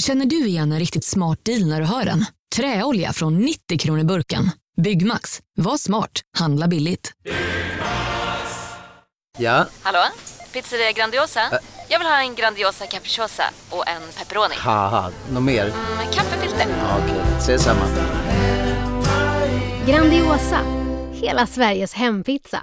Känner du igen en riktigt smart deal när du hör den? Träolja från 90 kronor burken. Byggmax. Var smart. Handla billigt. Ja, Hallå? Pizzeria Grandiosa? Jag vill ha en Grandiosa capriciosa och en pepperoni. haha, något mer? Med kaffefilter. Ja, Okej, ses samma. Grandiosa, hela Sveriges hempizza.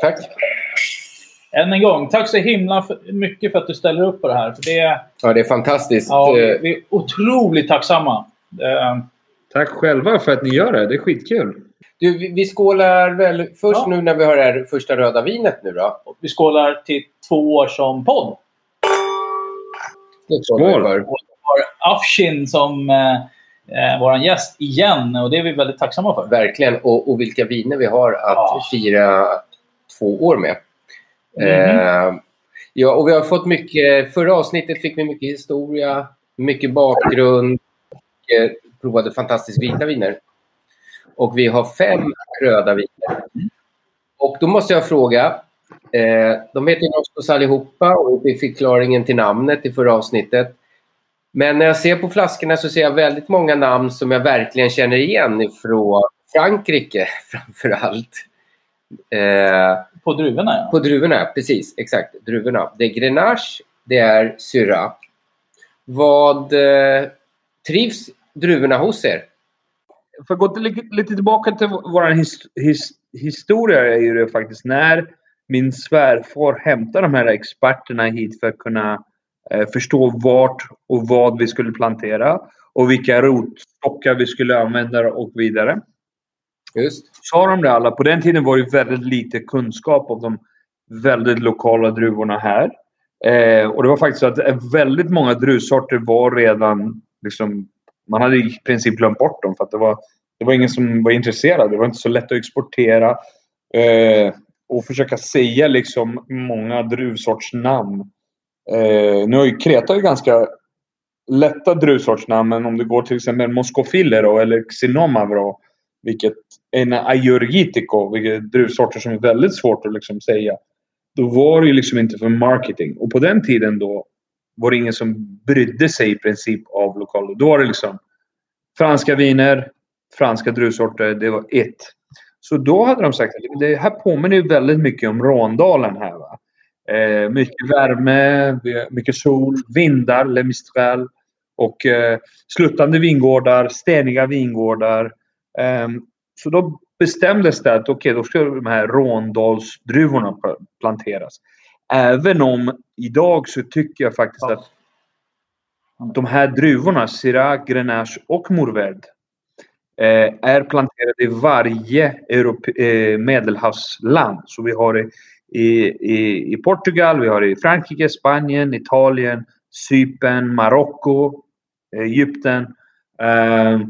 Tack. Än en gång, tack så himla för- mycket för att du ställer upp på det här. För det är, Ja, det är fantastiskt. ja, vi, Eh, är otroligt tacksamma. Eh, Tack själva för att ni gör det. Det är skitkul. Du, vi- vi skålar väl först Ja. nu när vi har det här första röda vinet nu då. vi skålar till två år som podd. Skål. vi har Afshin som eh, eh, vår gäst igen och det är vi väldigt tacksamma för. Verkligen. Och, och vilka viner vi har att Ja. fira två år med. Mhm. Eh, ja, och vi har fått mycket... Förra avsnittet fick vi mycket historia, mycket bakgrund. Och, provade fantastiskt vita viner. Och vi har fem röda viner. Och då måste jag fråga. Eh, de heter Nostos allihopa och vi fick förklaringen till namnet i förra avsnittet. Men när jag ser på flaskorna så ser jag väldigt många namn som jag verkligen känner igen ifrån Frankrike framför allt. Eh, På druvorna ja. på druvorna, precis. Exakt. Druvorna. Det är Grenache, det är Syrah. Vad eh, trivs druvorna hos er? För att gå till, lite tillbaka till vår his, his, historia är ju det faktiskt när min svärfar hämtade de här experterna hit för att kunna eh, förstå vart och vad vi skulle plantera och vilka rotstockar vi skulle använda och vidare. Just. Sa de det alla. På den tiden var det väldigt lite kunskap om de väldigt lokala druvorna här. Eh, och det var faktiskt så att väldigt många druvsorter var redan liksom, man hade i princip glömt bort dem för att det var, det var ingen som var intresserad. Det var inte så lätt att exportera. Eh, och försöka säga liksom många druvsortsnamn. Eh, nu har ju Kreta ju ganska lätta druvsortsnamn men om du går till exempel Moskofiller eller Xinomavro vilket en Ayurgitico, vilket druvsorter som är väldigt svårt att liksom säga. Då var det ju liksom inte för marketing. Och på den tiden då var det ingen som brydde sig i princip av lokaler. Då var det liksom franska viner, franska druvsorter, det var ett. Så då hade de sagt att det här påminner ju väldigt mycket om Råndalen här. Va? Eh, mycket värme, mycket sol, vindar, Le Mistral och eh, sluttande vingårdar, steniga vingårdar. Ehm, så då bestämdes det att okej, då ska de här Råndalsdruvorna pl- planteras. Även om idag så tycker jag faktiskt att de här druvorna, Syrah, Grenache och Mourvèdre eh, är planterade i varje Europe, eh, medelhavsland. Så vi har det i, i, i Portugal, vi har det i Frankrike, Spanien, Italien, Cypern, Marocko, Egypten. Eh,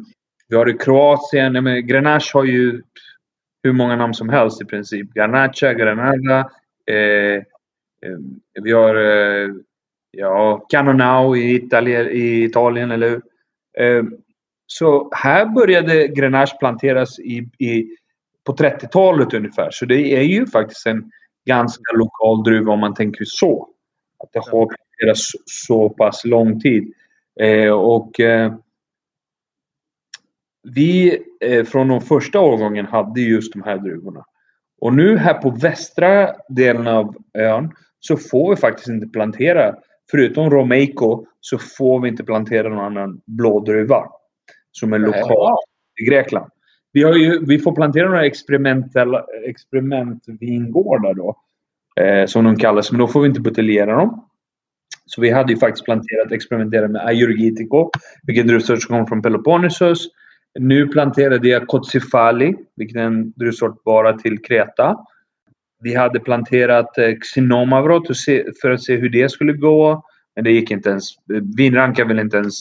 vi har i Kroatien. Ja, men Grenache har ju hur många namn som helst i princip. Garnacha, Granada. Eh, eh, vi har eh, ja, Canonau i, Italien, i Italien, eller hur? Eh, så här började Grenache planteras i, i, på 30-talet ungefär. Så det är ju faktiskt en ganska lokal druva om man tänker så. Att det har planterats så pass lång tid. Eh, och eh, vi eh, från de första årgången hade just de här druvorna. Och nu här på västra delen av ön så får vi faktiskt inte plantera, förutom Romeico, så får vi inte plantera någon annan blådruva som är lokal i Grekland. Vi, har ju, vi får plantera några experimentella, experimentvingårdar då, eh, som de kallas, men då får vi inte buteljera dem. Så vi hade ju faktiskt planterat experimenterat med Ayurgitico, vilket druvsort som kommer från Peloponnesus. Nu planterade jag Kotsifali, vilket är en druvsort bara till Kreta. Vi hade planterat eh, Xenomavrot för att se hur det skulle gå. Men det gick inte ens. Vinranka vill inte ens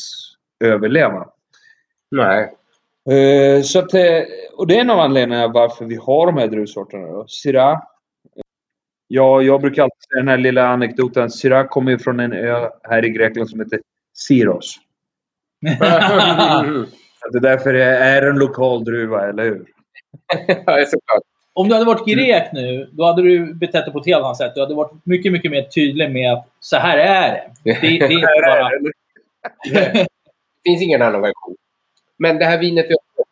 överleva. Nej. Eh, så att, eh, och det är en av anledningarna varför vi har de här druvsorterna. Då. Syrah. Ja, jag brukar alltid säga den här lilla anekdoten. Syrah kommer från en ö här i Grekland som heter Syros. det är därför det är en lokal druva, eller hur? ja, såklart. Om du hade varit grek nu, då hade du betett dig på ett helt annat sätt. Du hade varit mycket, mycket mer tydlig med att så här är det. Det, det är inte bara... det finns ingen annan version. Men det här vinet vi har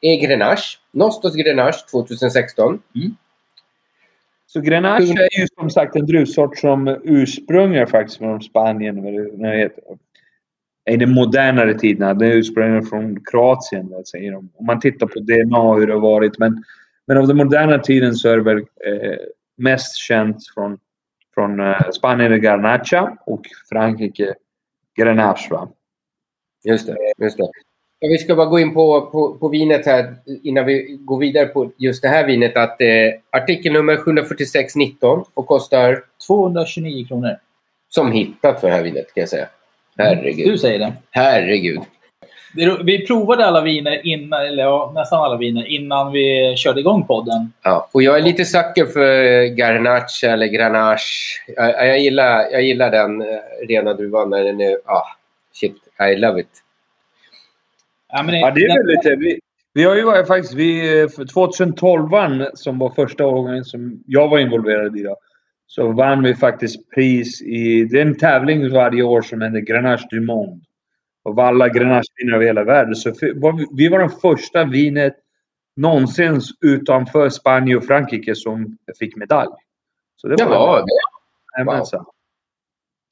är Grenache. Nostos Grenache 2016. Mm. Så Grenache är ju som sagt en druvsort som ursprungar faktiskt från Spanien. När det heter. I den modernare tiden. Den ursprungar från Kroatien. Säger de. Om man tittar på DNA hur det har varit. Men, men av den moderna tiden så är det väl eh, mest känt från, från eh, Spanien Garnacha och Frankrike Grenache. Va? Just det. Just det. Ja, vi ska bara gå in på, på, på, vinet här innan vi går vidare på just det här vinet. Att, eh, artikelnummer 74619 och kostar... 229 kronor. Som hittat för det här vinet kan jag säga. Herregud. Du säger det. Herregud. Vi provade alla viner innan, eller ja, nästan alla viner innan vi körde igång podden. Ja, och jag är lite sucker för Garnache eller Grenache. Jag, jag, gillar, jag gillar den eh, rena druvan när den är... Ah, shit, I love it. Ja, det, ja, det är väldigt... Vi, vi har ju varit faktiskt... Vi, 2012 som var första året som jag var involverad i. Då, så vann vi faktiskt pris i... Det är en tävling varje år som heter Grenache du Monde. Och alla Grenache-viner över hela världen. Så vi var den första vinet någonsin utanför Spanien och Frankrike som fick medalj. Så det var, ja, det. Wow.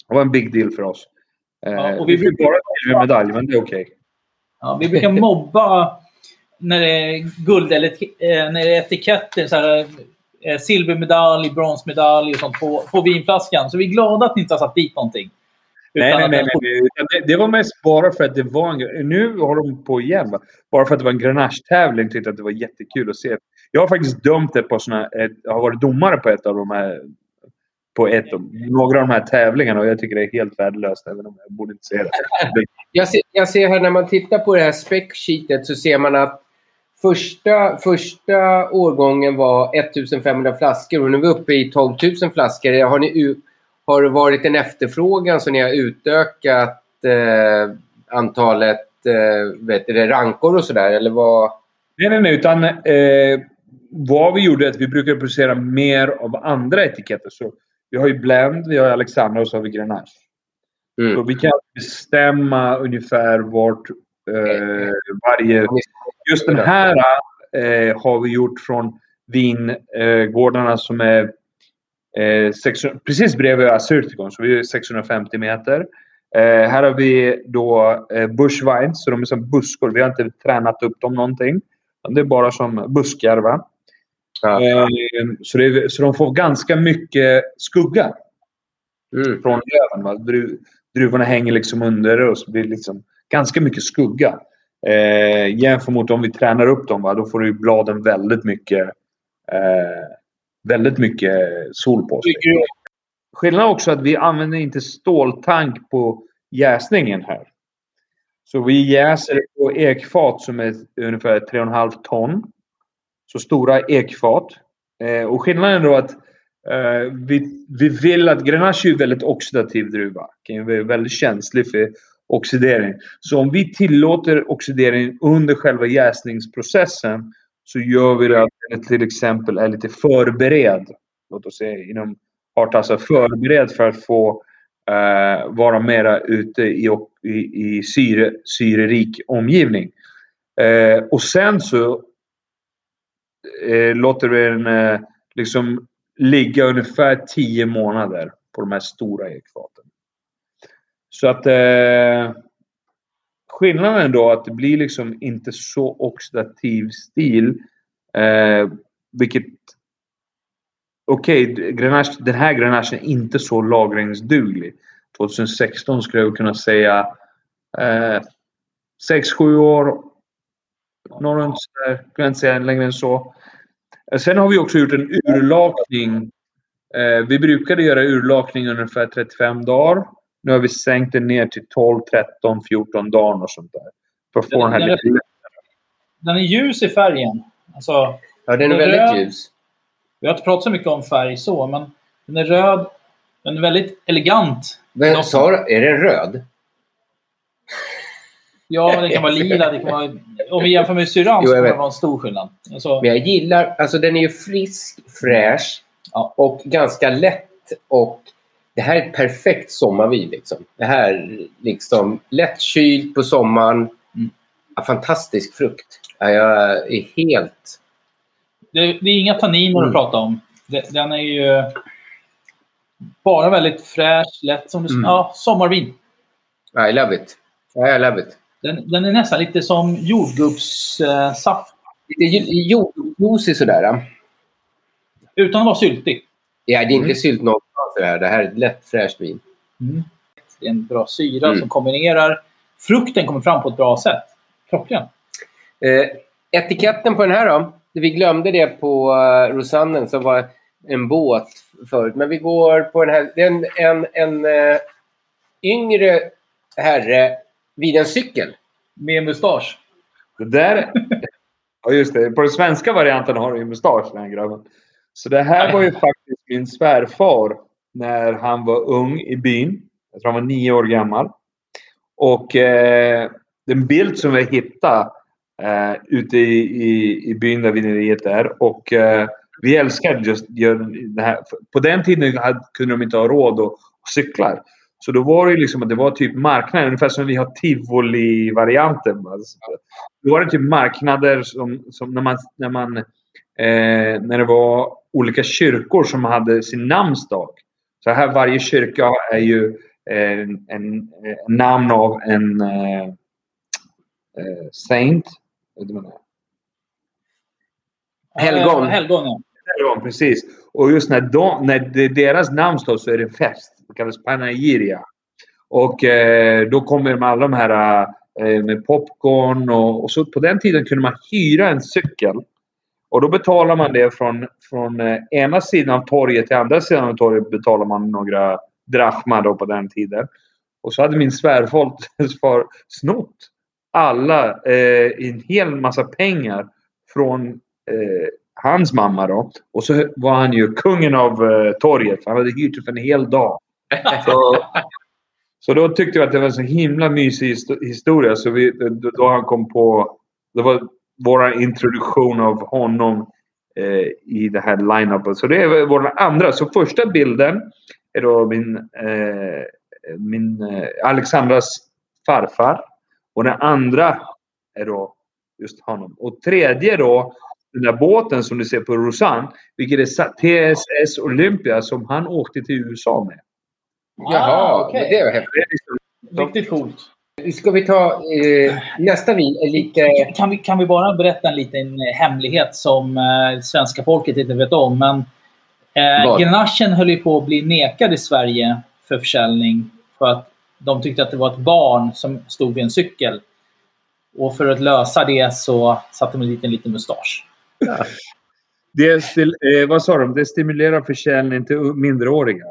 det var en big deal för oss. Ja, och vi, vi fick bara medalj, men det är okej. Okay. Ja, vi brukar mobba när det är guld eller eh, när det är etiketter. Så här, eh, silvermedalj, bronsmedalj och sånt på, på vinflaskan. Så vi är glada att ni inte har satt dit någonting. Nej, nej, nej. nej, Det, det, var mest bara för att det var en... Nu har de på igen. Va? Bara för att det var en Grenache-tävling tyckte jag att det var jättekul att se. Jag har faktiskt dömt det på såna... Ett, jag har varit domare på ett av de här på ett, några av de här tävlingarna och jag tycker det är helt värdelöst även om jag borde inte säga det. jag, ser, jag ser här när man tittar på det här spec-sheetet så ser man att första, första årgången var 1500 flaskor och nu är vi uppe i 12 000 flaskor. Har, ni, har det varit en efterfrågan så ni har utökat eh, antalet eh, vet du, rankor och sådär eller vad? Nej, nej, nej. Utan, eh, vad vi gjorde är att vi brukar producera mer av andra etiketter. Så vi har ju Blend, vi har Alexandra och så har vi Grenache. Mm. Så vi kan bestämma ungefär vart eh, varje... Just den här eh, har vi gjort från vingårdarna som är eh, 600, precis bredvid Assyrtikon, så vi är 650 meter. Eh, här har vi då eh, bushvines, så de är som buskor. Vi har inte tränat upp dem någonting. Det är bara som buskar. Va? Ja. Eh, så, det, så de får ganska mycket skugga mm. från löven. Va? Dru, druvorna hänger liksom under och så blir det liksom ganska mycket skugga. Eh, jämfört mot om vi tränar upp dem, va? då får du bladen väldigt mycket, eh, väldigt mycket sol på sig. Skillnaden är också att vi använder inte ståltank på jäsningen här. Så vi jäser på ekfat som är ungefär 3,5 ton. Så stora ekfat. Eh, och skillnaden är då att eh, vi, vi vill att Grenache är väldigt oxidativ druva. Kan vara väldigt känslig för oxidering. Så om vi tillåter oxidering under själva jäsningsprocessen så gör vi det att den till exempel är lite förberedd. Låt oss säga inom hartassar förberedd för att få eh, vara mera ute i, i, i syre, syrerik omgivning. Eh, och sen så eh, låter vi den eh, liksom ligga ungefär 10 månader på de här stora ekfaten. Så att eh, skillnaden då att det blir liksom inte så oxidativ stil. Eh, vilket Okej, okay, den här grenachen är inte så lagringsduglig. 2016 skulle jag kunna säga eh, 6-7 år Något där. Kan jag inte säga längre än så. Eh, sen har vi också gjort en urlakning. Eh, vi brukade göra urlakning ungefär 35 dagar. Nu har vi sänkt den ner till 12, 13, 14 dagar och sånt där. För att få den här Den- lite Den är ljus i färgen. Alltså, Ja, den är Den är väldigt röd. ljus. vi har inte pratat så mycket om färg så, men den är röd. Den är väldigt elegant. Men. Sara, är den röd? Ja, den kan vara lila. Det kan vara, om vi jämför med syrran Jo, så kan det vara en stor skillnad. Alltså, Men jag gillar, alltså den är ju frisk, fräsch Ja. och ganska lätt. Och det här är ett perfekt sommarvin. Liksom. Det här liksom lätt kylt på sommaren. Mm. Ja, fantastisk frukt. Ja, jag är helt... det, det är inga tanniner Mm. att prata om. Det, den är ju bara väldigt fräsch, lätt som du Mm. Ja, sommarvin. I love it. I love it. Den, den är nästan lite som jordgubbssaft. Lite ju- jordgubbsjuicy sådär. utan att vara syltig. Ja, det är inte Mm. sylt det här. Det här är ett lätt fräscht vin. Det är en bra syra Mm. som kombinerar. Frukten kommer fram på ett bra sätt. Klockan. Eh, etiketten på den här då? Vi glömde det på uh, Rosannen som var en båt förut. Men vi går på den här. Det är en, en, en eh, yngre herre vid en cykel. Med mustasch. Det där... Ja, just det. På den svenska varianten har du ju mustasch, den här grabben. Så det här var ju faktiskt min svärfar när han var ung i byn. Jag tror han var nio år gammal. Och eh, den bild som vi hittade eh, ute i, i, i byn där vineriet är. Och eh, vi älskar just det här. På den tiden hade, kunde de inte ha råd att, cykla. Så då var det ju liksom att det var typ marknader, ungefär som vi har tivoli-varianten. Alltså, då var det typ marknader som, som när man, när man eh, när det var olika kyrkor som hade sin namnsdag. Så här varje kyrka är ju en, en, en namn av en eh, eh, saint. Är? Helgon. Helgon, ja. Precis. Och just när, de, när deras namnsdag så är det en fest. Det kallas Panagiria. Och eh, då kommer de alla de här eh, med popcorn och, och så på den tiden kunde man hyra en cykel. Och då betalar man det från, från eh, ena sidan av torget till andra sidan av torget betalar man några drachma då på den tiden. Och så hade min svärfar far snott alla, eh, en hel massa pengar från eh, hans mamma då. Och så var han ju kungen av eh, torget. Han hade hyrt det för en hel dag. Så, så då tyckte vi att det var en så himla mysig histo- historia. Så vi, då, då han kom på... Det var vår introduktion av honom eh, i det här line-upet. Så det är vår andra. Så första bilden är då min, eh, min eh, Alexandras farfar. Och den andra är då just honom. Och tredje då, den där båten som du ser på Rosanne, vilket är TSS Olympia som han åkte till USA med. Jaha, Ah, men det var häftigt. Riktigt coolt. Ska vi ta eh, nästa vin? Lite... Kan vi, kan vi bara berätta en liten eh, hemlighet som eh, svenska folket inte vet om? Men eh? Grenachen höll ju på att bli nekad i Sverige för försäljning för att de tyckte att det var ett barn som stod vid en cykel. Och för att lösa det så satte de dit en liten mustasch. Det, stil, eh, vad sa de? Det stimulerar försäljning till minderåriga.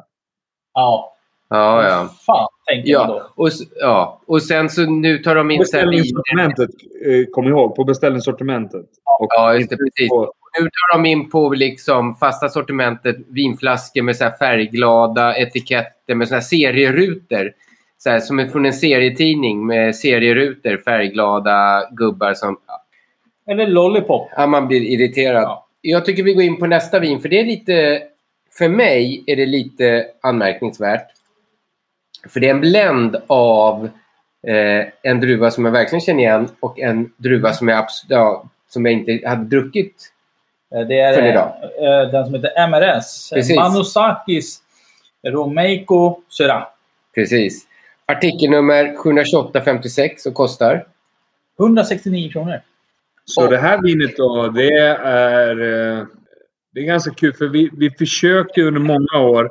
Ja, Ja, ja. fan tänkte jag då. Ja och, ja, och sen så nu tar de in. Beställningssortimentet, eh, kom ihåg, på beställningssortimentet. Och Ja, just det, inte precis. på- Nu tar de in på liksom fasta sortimentet vinflaskor med så här färgglada etiketter med såna här serierutor. Så här, som är från en serietidning med serierutor, färgglada gubbar som... Eller Lollipop. Ja, man blir irriterad. Ja. Jag tycker vi går in på nästa vin för det är lite... För mig är det lite anmärkningsvärt. För det är en blend av eh, en druva som jag verkligen känner igen och en druva som jag, ja, som jag inte hade druckit. Eh, Det är idag. eh, den som heter MRS. Precis. Manusakis Romeiko Syrah. Precis. Artikelnummer 72856 och kostar. 169 kronor. Så det här vinet då, det är, eh, det är ganska kul för vi, vi försökte under många år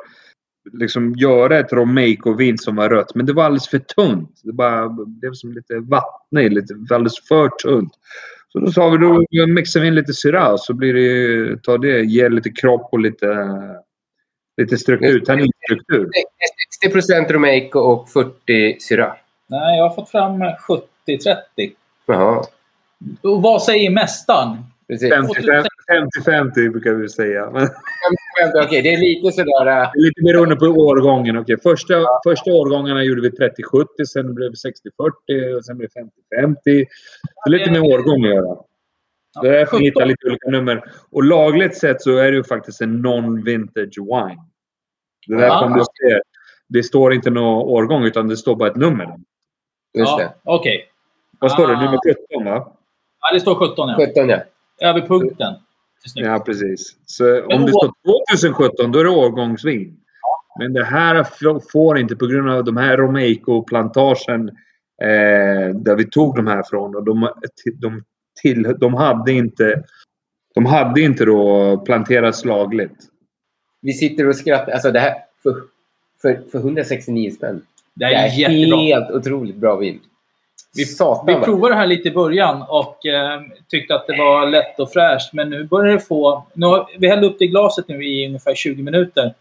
liksom göra ett Romeico-vin som var rött. Men det var alldeles för tunt. Det bara blev som lite vattnigt, lite alldeles för tunt. Så då sa vi då mixar vi in lite syra så blir det, tar det, ger lite kropp och lite, lite struktur, tanninstruktur. 60 procent Romeico och 40 syra. Nej, jag har fått fram 70-30. Jaha, Och vad säger mästaren? precis. 50-50 brukar vi säga. Men Okej, det är lite sådär... äh, det är lite beroende på årgången. Okej, första, första årgångarna gjorde vi 30-70, sen blev det 60-40 och sen blev det 50-50. Det är lite med årgång att göra. Det är därför vi hittar lite olika nummer. Och lagligt sett så är det ju faktiskt en non-vintage wine. Det är därför om du ser, det står inte någon årgång utan det står bara ett nummer. Just det. Ja, Okej. Vad står det? Ah. Nummer 17 va? Ja, det står 17 ja. 17 ja. Över punkten. Det är. Ja, precis. Så om det står 2017 då är det årgångsvin. Men det här får inte på grund av de här Romeico-plantagen eh, där vi tog de här från. Och de, de, till, de hade inte de hade inte då planterats lagligt. Vi sitter och skrattar. Alltså det här... För, för, för 169 spänn. Det är jättebra. helt otroligt bra vin. Vi- Satan Vi vad- provade det här lite i början och eh, tyckte att det var lätt och fräscht. Men nu börjar det få... Nu har, vi hällde upp det i glaset nu i ungefär 20 minuter.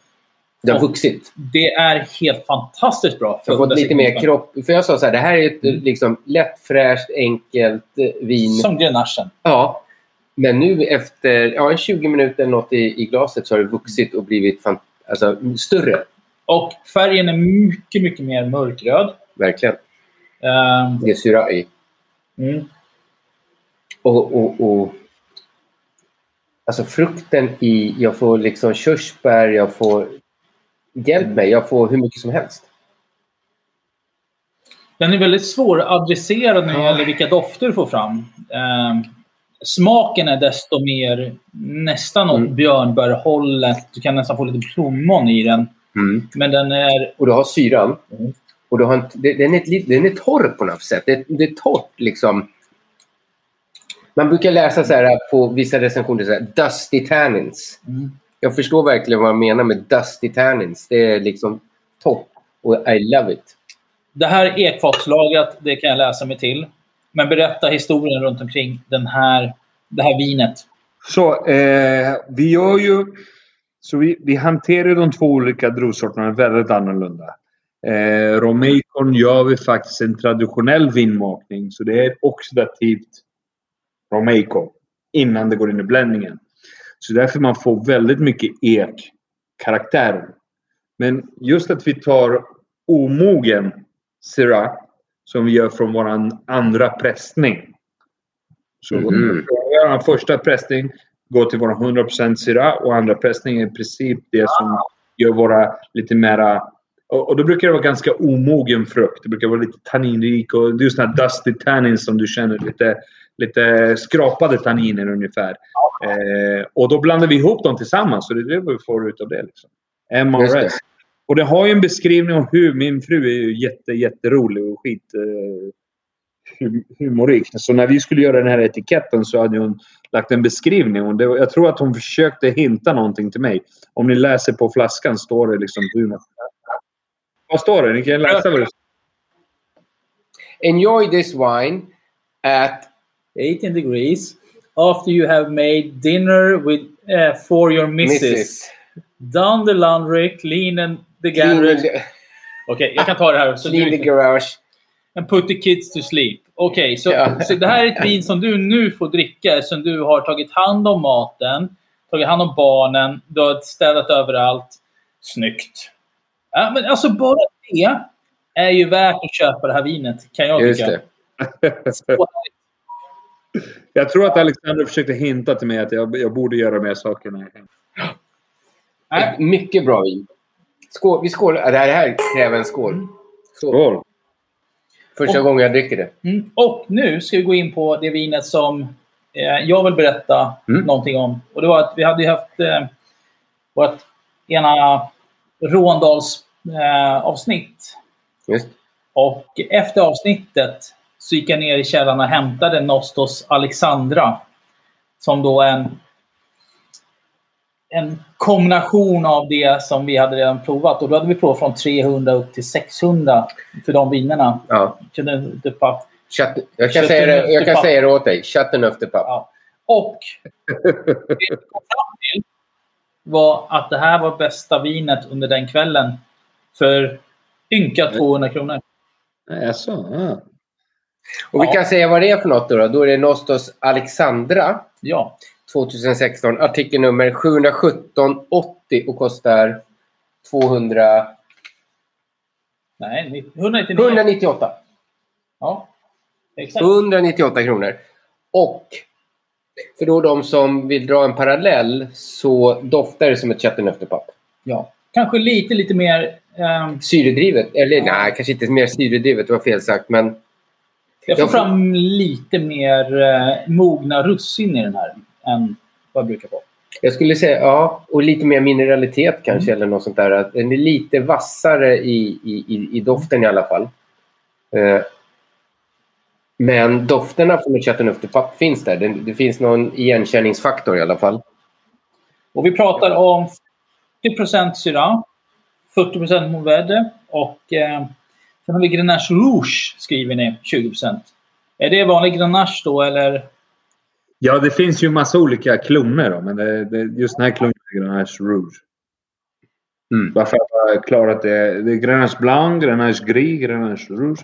Det har vuxit. Det är helt fantastiskt bra. Jag har fått lite mer 169 kropp. För jag sa så här, det här är ett liksom, lätt, fräscht, enkelt eh, vin. Som grenachen. Ja. Men nu efter ja, 20 minuter eller något i, i glaset så har det vuxit och blivit fan, alltså, större. Och färgen är mycket, mycket mer mörkröd. Verkligen. Eh, Det är syra i. mm. Och, och, och, alltså frukten i... Jag får liksom körsbär, jag får... Hjälp mig, jag får hur mycket som helst. Den är väldigt svåradresserad när det gäller vilka dofter du får fram. Eh, smaken är desto mer nästan åt Mm. björnbärhållet. Du kan nästan få lite plommon i den. Men den är... Och du har syran. Mm. Och du har en, den, är ett, den är torr på något sätt. Det, det är torrt liksom. Man brukar läsa så här på vissa recensioner, så här, dusty tannins. Mm. Jag förstår verkligen vad man menar med dusty tannins. Det är liksom torrt. Och I love it. Det här är ekfatslagrat, det kan jag läsa mig till. Men berätta historien runt omkring den här, det här vinet. Så eh, vi gör ju... Så vi, vi hanterar de två olika druvsorterna väldigt annorlunda. Eh, Romeikon gör vi faktiskt en traditionell vinmakning. Så det är oxidativt Romeiko innan det går in i bländningen. Så därför man får väldigt mycket ek-karaktär. Men just att vi tar omogen Syrah som vi gör från vår andra pressning. Så Mhm. vår första pressning går till vår 100% Syrah och andra pressning är i princip det som gör våra lite mera... Och, och då brukar det vara ganska omogen frukt. Det brukar vara lite tanninrik och det är just den här dusty tannins som du känner. Lite, lite skrapade tanniner ungefär. Eh, och då blandar vi ihop dem tillsammans. Så det är det vi får ut av det. Liksom. Just det. MRS. Och det har ju en beskrivning om hur min fru är ju jätte, jätterolig och skit eh, hum- humorik. Så när vi skulle göra den här etiketten så hade hon lagt en beskrivning. Och det, jag tror att hon försökte hinta någonting till mig. Om ni läser på flaskan står det liksom humor. Vad står det? Ni kan läsa vad det står. Enjoy this wine at 18 degrees. After you have made dinner with, eh, for your missus. Down the laundry, clean and the garage. the, Okej, jag kan ta det här. Så clean the garage. and put the kids to sleep. Okej, så, Ja. så det här är ett vin som du nu får dricka som du har tagit hand om maten, tagit hand om barnen, du har städat överallt. Snyggt. Ja, men alltså bara det är ju värt att köpa det här vinet, kan jag Just tycka. det. Jag tror att Alexander försökte hinta till mig att jag, jag borde göra mer saker. när jag är mycket bra vin. Skål. Vi skålar. Det här, kräver en skål. Skål. Skål! Första Och- gången jag dricker det. Mm. Och nu ska vi gå in på det vinet som eh, jag vill berätta Mm. någonting om. Och det var att vi hade ju haft eh, vårt ena Råndals eh, avsnitt. Just. Och efter avsnittet så gick jag ner i källaren och hämtade Nostos Alexandra. Som då en, en kombination av det som vi hade redan provat. Och då hade vi provat från 300 upp till 600 för de vinerna Ja. Shut, jag kan, säga det, jag kan säga det åt dig. Enough the. Ja. Och det vi kom fram till var att det här var bästa vinet under den kvällen. För ynka 200 kronor. Jaså? Ja. Och vi Ja. kan säga vad det är för något då. Då, då är det Nostos Alexandra Ja. 2016. Artikelnummer 71780 och kostar 200, Nej, 199. 198. Ja. Exakt. 198 kronor. Och för då de som vill dra en parallell så doftar det som ett Chateau Neuf de Pape. Ja. Kanske lite, lite mer... ehm, Syredrivet. Eller nej, kanske inte mer syredrivet. Det var fel sagt. Men jag får Jag fram lite mer eh, mogna russin i den här än vad jag brukar få. jag skulle säga ja. Och lite mer mineralitet kanske. Eller något sånt där. Den är lite vassare i, i, i, i doften i alla fall. Eh, men dofterna från ett Chateau Neuf de Pape finns där. Det, det finns någon igenkänningsfaktor i alla fall. Och vi pratar om 40% Syrah, 40% och eh, sen har vi Grenache Rouge skriver ni 20% Är det vanlig Grenache då eller? ja, det finns ju massa olika kloner då, men det, det, just den här klonen är Grenache Rouge. Mm. Bara för att klara klarat det. Det är Grenache Blanc, Grenache Gris, Grenache Rouge.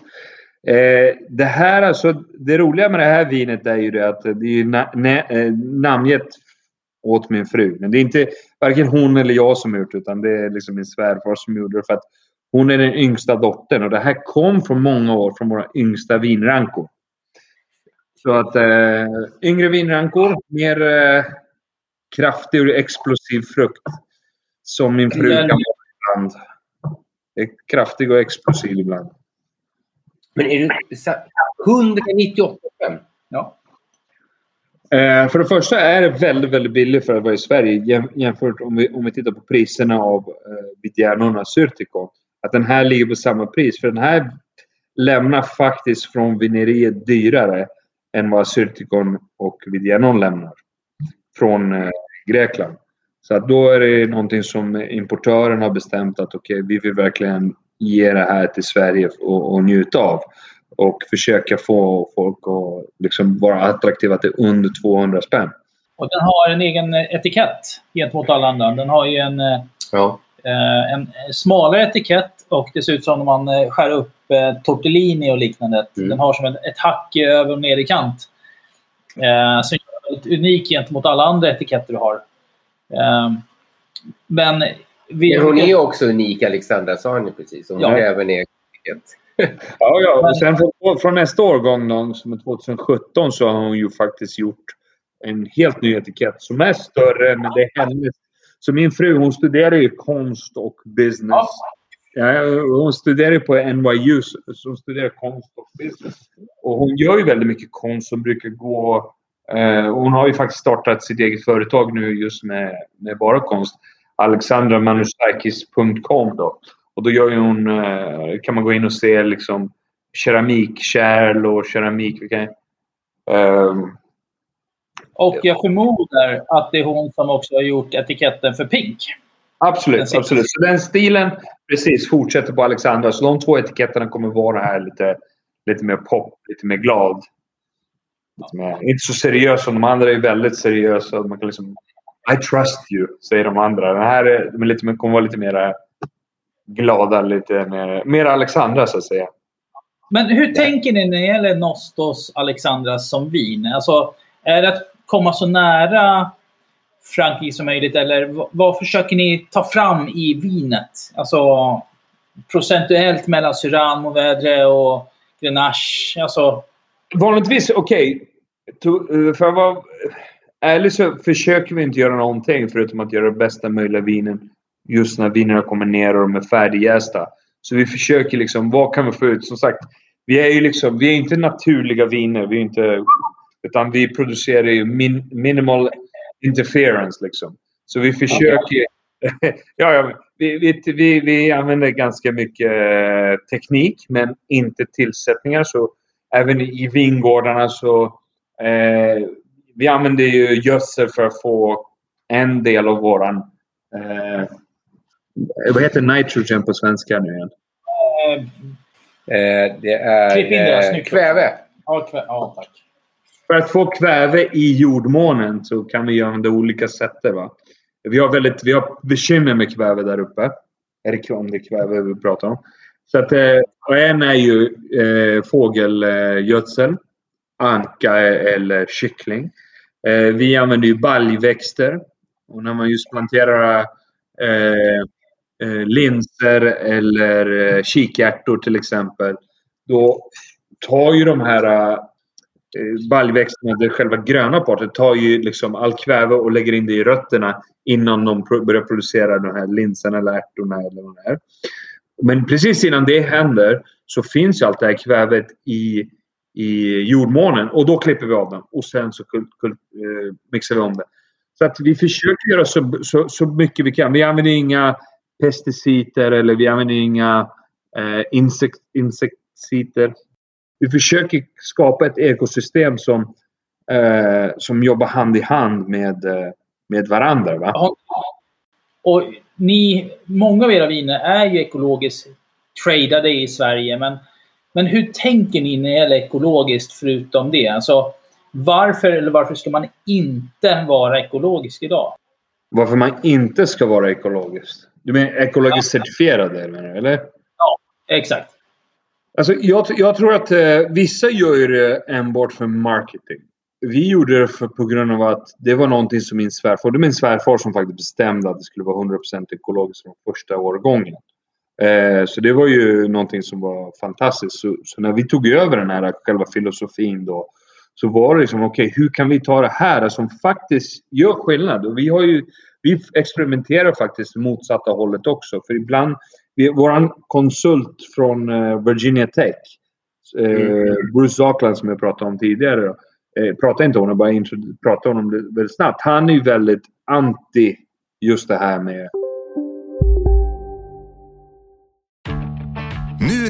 Eh, det här alltså, det roliga med det här vinet är ju det att det är na, na, eh, namngett åt min fru. Men det är inte varken hon eller jag som har gjort det, utan det är liksom min svärfar som gjorde det. För att hon är den yngsta dottern och det här kom från många år från våra yngsta vinrankor. Så att eh, yngre vinrankor, mer eh, kraftig och explosiv frukt. Som min fru kan vara ibland. Är kraftig och explosiv ibland. Men är sa- 198 spänn? Ja. Eh, för det första är det väldigt, väldigt billigt för att vara i Sverige jämfört om vi, om vi tittar på priserna av eh, Vidianona Surticon. Att den här ligger på samma pris. För den här lämnar faktiskt från vineriet dyrare än vad Syrtikon och Vidianon lämnar. Från eh, Grekland. Så att då är det någonting som importören har bestämt att okej, vi vill verkligen ge det här till Sverige och, och njuta av. Och försöka få folk att liksom vara attraktiva till under 200 spänn. Och den har en egen eh, etikett gentemot alla andra. Den har ju en, eh, Ja. eh, en smalare etikett och det ser ut som om man eh, skär upp eh, tortellini och liknande. Mm. Den har som ett, ett hack över och ner i kant. Eh, som gör den unik gentemot alla andra etiketter du har. Eh, men vi, Men hon är ju också unik, Alexandra sa ni precis. Hon Ja. har även egen etikett. Ja, ja. Och sen från, från nästa årgång, då, som är 2017, så har hon ju faktiskt gjort en helt ny etikett som är större, men det är hennes. Så min fru, hon studerar ju konst och business. Ja, hon studerar ju på NYU, så hon studerar konst och business. Och hon gör ju väldigt mycket konst som brukar gå... Eh, hon har ju faktiskt startat sitt eget företag nu just med, med bara konst. alexandramanusakis.com då. Och då gör ju hon, eh, kan man gå in och se liksom keramikkärl och keramik. Okay? Ehm, Och jag förmodar att det är hon som också har gjort etiketten för Pink. Absolut, absolut. Så den stilen precis fortsätter på Alexandra. Så de två etiketterna kommer vara här lite, lite mer pop, lite mer glad. Lite mer, inte så seriös som de andra är väldigt seriösa. Man kan liksom, I trust you, säger de andra. Den här är, de är lite, mer- kommer vara lite mer glada, lite mer, mer Alexandra så att säga. Men hur tänker ni när det gäller Nostos Alexandras som vin? Alltså, är det att komma så nära Frankrike som möjligt eller vad försöker ni ta fram i vinet? Alltså procentuellt mellan Syrah, Mourvedre och Grenache. Alltså, Vanligtvis, okej. to- För att vara ärlig så försöker vi inte göra någonting förutom att göra bästa möjliga vinen just när vinerna kommer ner och de är färdigjästa. Så vi försöker liksom, vad kan vi få ut? Som sagt, vi är ju liksom, vi är inte naturliga viner. Vi är inte, utan vi producerar ju min, minimal interference liksom. Så vi försöker... ja, ja, vi, vi, vi, vi använder ganska mycket eh, teknik men inte tillsättningar. Så även i vingårdarna så eh, vi använder ju gödsel för att få en del av våran eh, vad heter nitrogen på svenska nu igen? eh, Eh, det är Klipp in det, eh, snyggt. kväve. Ja, kvä- ja, tack. För att få kväve i jordmånen så kan vi använda olika sätt. Va? Vi har, väldigt, vi har bekymmer med kväve där uppe. Är det, om det är kväve vi pratar om. Så att, eh, och en är ju eh, fågelgödsel, anka eller kyckling. Eh, vi använder ju baljväxter. Och när man just planterar eh, eh, linser eller eh, kikärtor till exempel. Då tar ju de här eh, eh, baljväxterna, det själva gröna parten, tar ju liksom all kväve och lägger in det i rötterna innan de pro- börjar producera de här linserna eller ärtorna eller vad det är. Men precis innan det händer så finns ju allt det här kvävet i, i jordmånen och då klipper vi av den och sen så kul, kul, eh, mixar vi om det. Så att vi försöker göra så, så, så mycket vi kan. Vi använder inga pesticider eller vi använder inga eh, insekt, insekticider. Vi försöker skapa ett ekosystem som, eh, som jobbar hand i hand med, eh, med varandra. Va? Ja. Och ni, många av era viner är ju ekologiskt tradade i Sverige. Men, men hur tänker ni när det gäller ekologiskt förutom det? Alltså, varför eller varför ska man inte vara ekologisk idag? Varför man inte ska vara ekologiskt. Du menar ekologiskt certifierad menar du, eller? Exakt. Alltså, jag, jag tror att eh, vissa gör det enbart för marketing. Vi gjorde det för, på grund av att det var någonting som min svärfar, det är min svärfar som faktiskt bestämde att det skulle vara 100% ekologiskt från första årgången. Eh, så det var ju någonting som var fantastiskt. Så, så när vi tog över den här själva filosofin då så var det liksom okej, okay, hur kan vi ta det här som faktiskt gör skillnad? Och vi har ju vi experimenterar faktiskt motsatta hållet också. För ibland, vi, våran konsult från eh, Virginia Tech, eh, Mm. Bruce Auckland som jag pratade om tidigare. Eh, pratar inte om det, bara pratar om det väldigt snabbt. Han är ju väldigt anti just det här med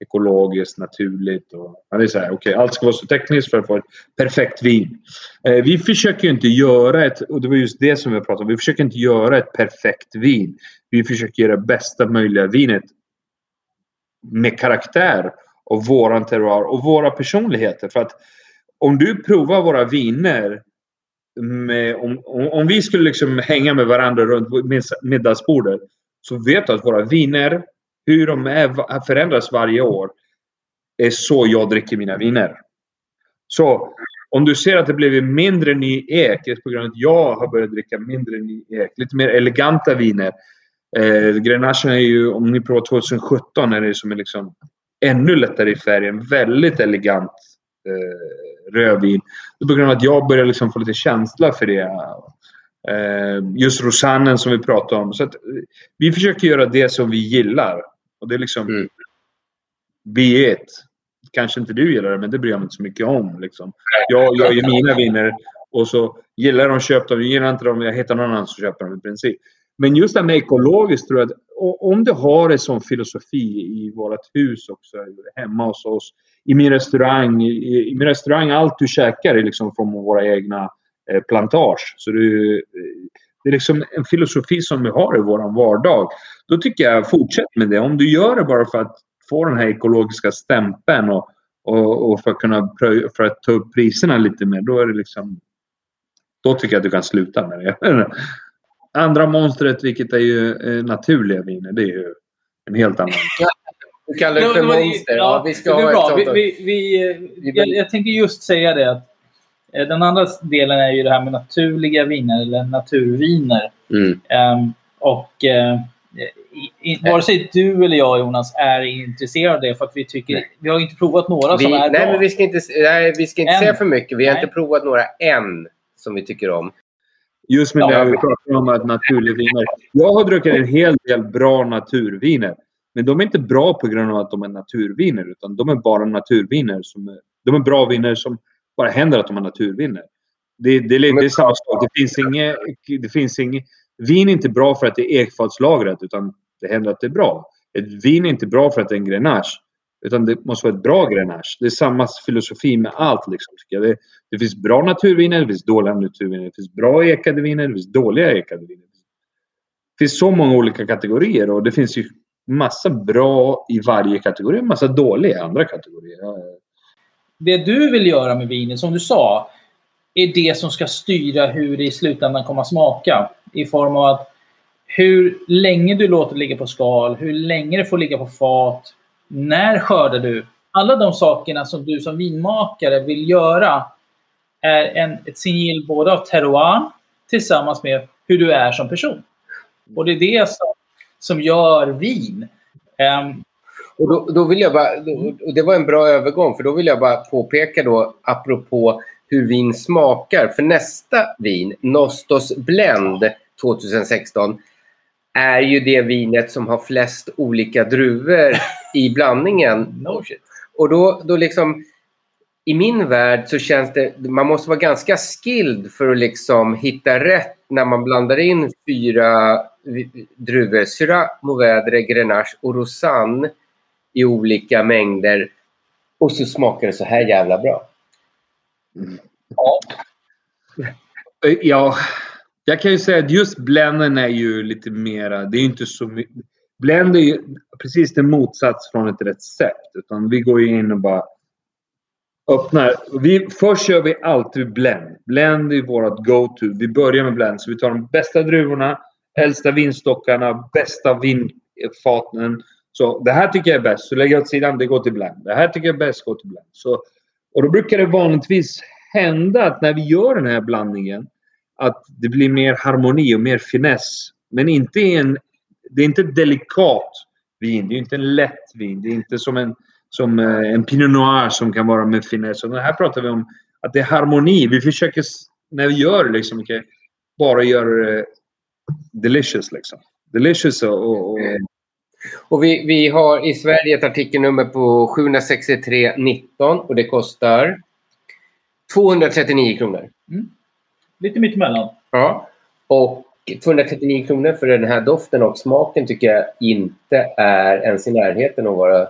ekologiskt, naturligt. Och, det är så här, okay, allt ska vara så tekniskt för att få ett perfekt vin. Eh, vi försöker ju inte göra ett, och det var just det som vi pratade om, vi försöker inte göra ett perfekt vin. Vi försöker göra bästa möjliga vinet med karaktär och våran terroir och våra personligheter. För att om du provar våra viner med, om, om, om vi skulle liksom hänga med varandra runt middagsbordet så vet du att våra viner, hur de är, förändras varje år, är så jag dricker mina viner. Så om du ser att det blivit mindre ny ek, det är på grund av att jag har börjat dricka mindre ny ek, lite mer eleganta viner. Eh, Grenache är ju, om ni provar 2017, är det som är liksom ännu lättare i färgen. Väldigt elegant eh, rödvin. Det är på grund av att jag börjar liksom få lite känsla för det. Eh, just rosannen som vi pratade om. Så att, eh, vi försöker göra det som vi gillar. Och det är liksom... Mm. Be it. Kanske inte du gillar det, men det bryr jag mig inte så mycket om. Liksom. Jag gör ju mina viner och så gillar de köper dem. Gillar inte dem, jag hittar någon annan som köper dem i princip. Men just det här med ekologiskt tror jag att om du har en sån filosofi i vårt hus också, hemma hos oss, i min restaurang, i, i min restaurang, allt du käkar är liksom från våra egna eh, plantage. Så du, eh, det är liksom en filosofi som vi har i vår vardag. Då tycker jag, fortsätt med det. Om du gör det bara för att få den här ekologiska stämpeln och, och, och för, att kunna, för att ta upp priserna lite mer, då är det liksom Då tycker jag att du kan sluta med det. Andra monstret, vilket är ju eh, naturliga viner, det är ju en helt annan. Du kallar det för monster. Ja, vi ska det är ha bra. ett sånt. Vi, vi, vi, eh, Vi- jag, jag tänker just säga det att den andra delen är ju det här med naturliga viner eller naturviner. Mm. Ehm, och eh, i, i, vare sig du eller jag Jonas är intresserade av det för att vi tycker Nej. vi har inte provat några Vi, som är nej, bra. men vi ska inte, nej, vi ska inte Än. säga för mycket. Vi har Nej. inte provat några än som vi tycker om. Just med Ja. det vi pratar om att naturliga viner. Jag har druckit en hel del bra naturviner. Men de är inte bra på grund av att de är naturviner. Utan de är bara naturviner. Som är, de är bra viner som bara händer att de är naturviner. Det, det, det, är samma sak. Det finns inget... Det finns inget vin är inte bra för att det är ekfatslagrat. Utan det händer att det är bra. Ett vin är inte bra för att det är en grenache. Utan det måste vara ett bra grenache. Det är samma filosofi med allt. Liksom, tycker jag. Det, det finns bra naturviner, det finns dåliga naturviner. Det finns bra ekade viner, det finns dåliga ekade viner. Det finns så många olika kategorier och det finns ju massa bra i varje kategori och massa dåliga i andra kategorier. Det du vill göra med vinet, som du sa, är det som ska styra hur det i slutändan kommer att smaka. I form av att hur länge du låter det ligga på skal, hur länge det får ligga på fat, när skördar du? Alla de sakerna som du som vinmakare vill göra är en, ett signal både av terroir tillsammans med hur du är som person. Och det är det som, som gör vin. Um, och då, då vill jag bara, då- och det var en bra övergång, för då vill jag bara påpeka då, apropå hur vin smakar. För nästa vin, Nostos Blend 2016, är ju det vinet som har flest olika druvor i blandningen. no shit. Och då, då liksom, i min värld så känns det, man måste vara ganska skilled för att liksom hitta rätt när man blandar in fyra druvor, Syrah, Mourvèdre, Grenache och Rosanne i olika mängder. Och så smakar det så här jävla bra. Mm. Ja, jag kan ju säga att just blenden är ju lite mera... Det är ju inte så mycket... Blend är ju precis det motsats från ett recept. Utan vi går ju in och bara öppnar. Vi, först kör vi alltid blend. Blend är vårt go-to. Vi börjar med blend. Så vi tar de bästa druvorna, äldsta vinstockarna, bästa vinfaten. Så det här tycker jag är bäst. Så lägger jag åt sidan, det går till blend. Det här tycker jag är bäst, går till blend. Så, och då brukar det vanligtvis hända att när vi gör den här blandningen att det blir mer harmoni och mer finess. Men inte en... Det är inte ett delikat vin. Det är inte en lätt vin. Det är inte som en, som eh, en Pinot Noir som kan vara med finess. Och här pratar vi om att det är harmoni. Vi försöker, när vi gör det, liksom, bara göra det delicious. Liksom. Delicious och... och, och vi, vi har i Sverige ett artikelnummer på 763,19 och det kostar 239 kronor. Lite mittemellan. Ja. Och 239 kronor för den här doften och smaken tycker jag inte är ens i närheten att vara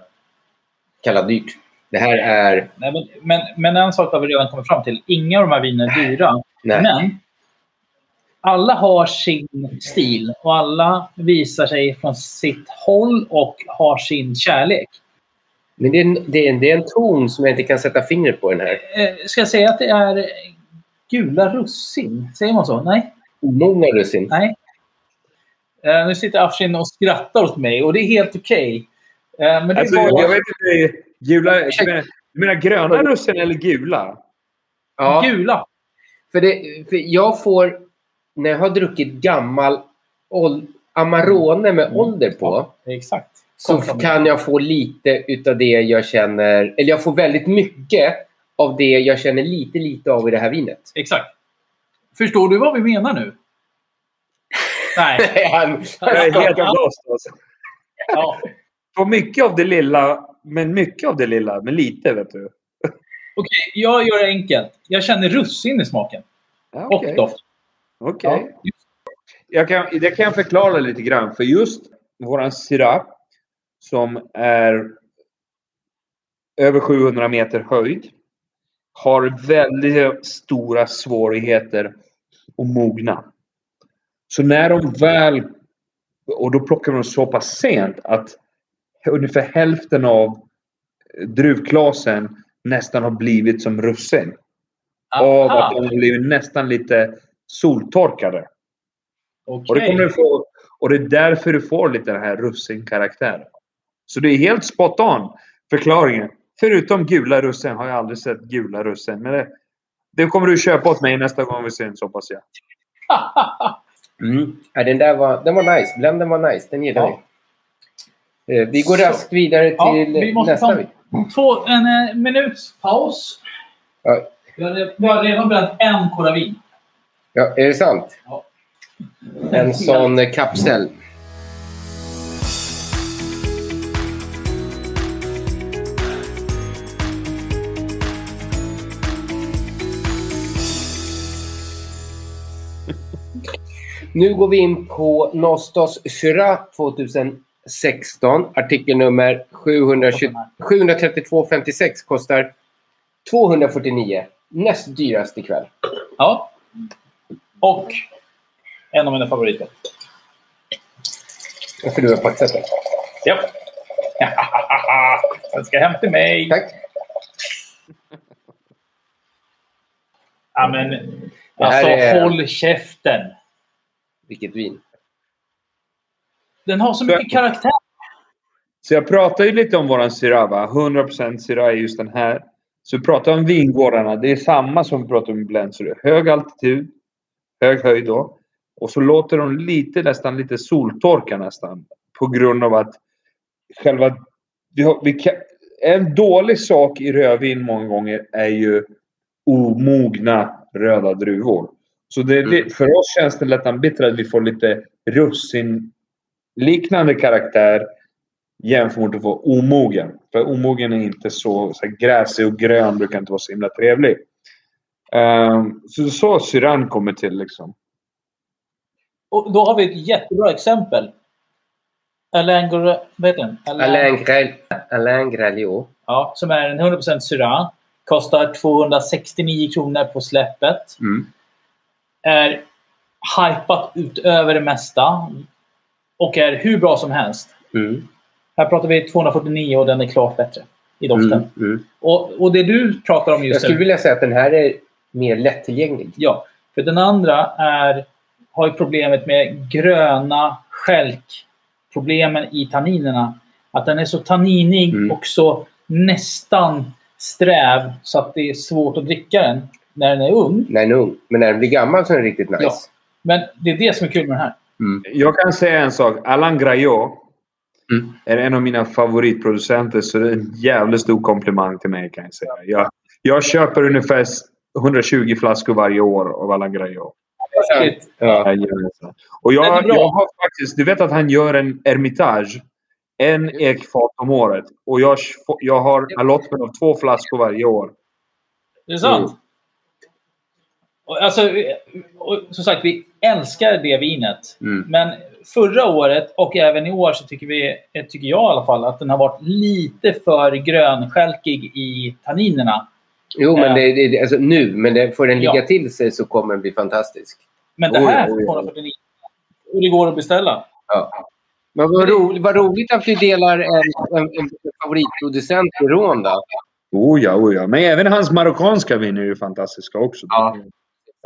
kallad dyrt. Det här är... Nej, men, men, men en sak har vi redan kommit fram till. Inga av de här vinerna är dyra. Nej. Men alla har sin stil och alla visar sig från sitt håll och har sin kärlek. Men det är, en, det, är en, det är en ton som jag inte kan sätta fingret på den här. Eh, ska jag säga att det är gula russin? Säger man så? Nej. Många russin. Nej. Eh, nu sitter Afshin och skrattar åt mig och det är helt okej. Eh, men det är Alltså, jag vet inte. Gula, du menar, du menar gröna russin eller gula? Ja, Gula. för, det, för jag får... När jag har druckit gammal Amarone med ålder på Exakt. så kan jag få lite utav det jag känner... Eller jag får väldigt mycket av det jag känner lite, lite av i det här vinet. Exakt. Förstår du vad vi menar nu? Nej. Han- Jag är helt lost. Alltså. Ja. Får mycket av det lilla, men mycket av det lilla, men lite vet du. Okej, jag gör det enkelt. Jag känner russin i smaken. Ja, Och okej. doft. Okej. Jag kan, det kan jag förklara lite grann. För just våran Syrah som är över 700 meter höjd har väldigt stora svårigheter att mogna. Så när de väl... Och då plockar de så pass sent att ungefär hälften av druvklasen nästan har blivit som russin. Av att de har blivit nästan lite soltorkade. Okej. Och, det kommer du få, och det är därför du får lite den här russin-karaktären. Så det är helt spot on förklaringen. Förutom gula russin har jag aldrig sett gula russin. Men det, det kommer du köpa åt mig nästa gång vi ses hoppas jag. Mm. Ja, den där var, den var nice. Blenden var nice. Den gillar Ja. vi. Eh, Vi går raskt vidare till Ja, vi måste nästa. ta vin. två, en eh, minuts paus. Ja. Vi har, redan bränt en koravin. Ja, är det sant? Ja. En sån kapsel. Nu går vi in på Nostos Syrah 2016. Artikelnummer 720 732,56 kostar 249. Näst dyrast ikväll. Ja. Och en av mina favoriter. För du har paxat den. Japp. Den ska hem till mig. Tack. Ja, men, Det alltså, är- håll käften. Vilket vin. Den har så mycket karaktär. Så jag pratar ju lite om våran Syrah va? 100% Syrah är just den här. Så vi pratar om vingårdarna. Det är samma som vi pratar om i Blend. Så det är hög altitud, hög höjd då. Och så låter de lite, nästan lite soltorka nästan. På grund av att själva... Vi har, vi kan, en dålig sak i rödvin många gånger är ju omogna röda druvor. Så det, det, för oss känns det lätt bitter att vi får lite russin-liknande karaktär jämfört mot att få omogen. För omogen är inte så, så här, gräsig och grön brukar inte vara så himla trevlig. Um, så så syran kommer till liksom. Och då har vi ett jättebra exempel. Alain den? Alain, Alain Greliot. Ja, som är en 100% Syrah. Kostar 269 kronor på släppet. Mm. Är hypat utöver det mesta. Och är hur bra som helst. Mm. Här pratar vi 249 och den är klart bättre i doften. Mm. Mm. Och, och det du pratar om just Jag skulle nu. vilja säga att den här är mer lättillgänglig. Ja, för den andra är, har ju problemet med gröna stjälkproblemen i tanninerna. Att den är så tanninig Mm. och så nästan sträv så att det är svårt att dricka den när den är ung. När den är ung. Men när den blir gammal så är den riktigt nice. Ja. Men det är det som är kul med den här. Jag kan säga en sak. Alain Graiot Mm. är en av mina favoritproducenter. Så det är en jävligt stor komplimang till mig kan jag säga. Jag, jag köper ungefär 120 flaskor varje år av Graiot. Shit. Ja. Och jag, jag har faktiskt... Du vet att han gör en Hermitage. En ekfat om året. Och jag, jag har allotment av två flaskor varje år. Det är sant. Mm. Alltså, och, som sagt, vi älskar det vinet. Mm. Men förra året och även i år så tycker, vi, tycker jag i alla fall att den har varit lite för grönskälkig i tanninerna. Jo, men Ja. det, det, alltså, nu. Men det, får den ligga Ja. till sig så kommer den bli fantastisk. Men det Oj, här oj, för oj. 249 och det går att beställa. Ja. Men vad, ro, vad roligt att du delar en, en, en favoritproducent i Ronda. Oh ja, oh ja. Men även hans marockanska viner är ju fantastiska också. Ja.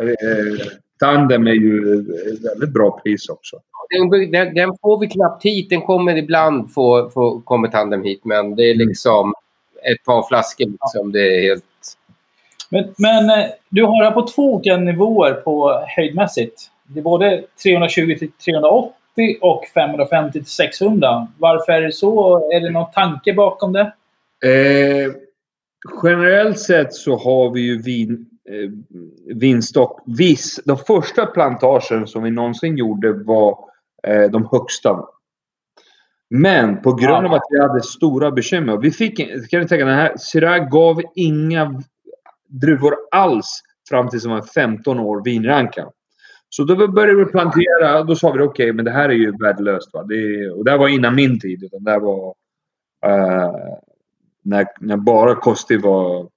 Eh, Tandem är ju ett väldigt bra pris också. Den, den, den får vi knappt hit. Den kommer ibland få, få kommer tandem hit. Men det är liksom ett par flaskor. Liksom. Det är helt... Men, men eh, du har här på två olika nivåer på höjdmässigt. Det är både 320 till 380 och 550 till 600. Varför är det så? Är det någon tanke bakom det? Eh, generellt sett så har vi ju vin, eh, vinstock. Viss, de första plantagen som vi någonsin gjorde var eh, de högsta. Men på grund av att vi hade stora bekymmer. Vi fick, kan du tänka den här Syrah gav inga druvor alls fram tills de var 15 år vinranka. Så då började vi plantera. Då sa vi okej, men det här är ju värdelöst. Va? Det, är- och det här var innan min tid. Utan det här var uh, när, när bara Kosti var,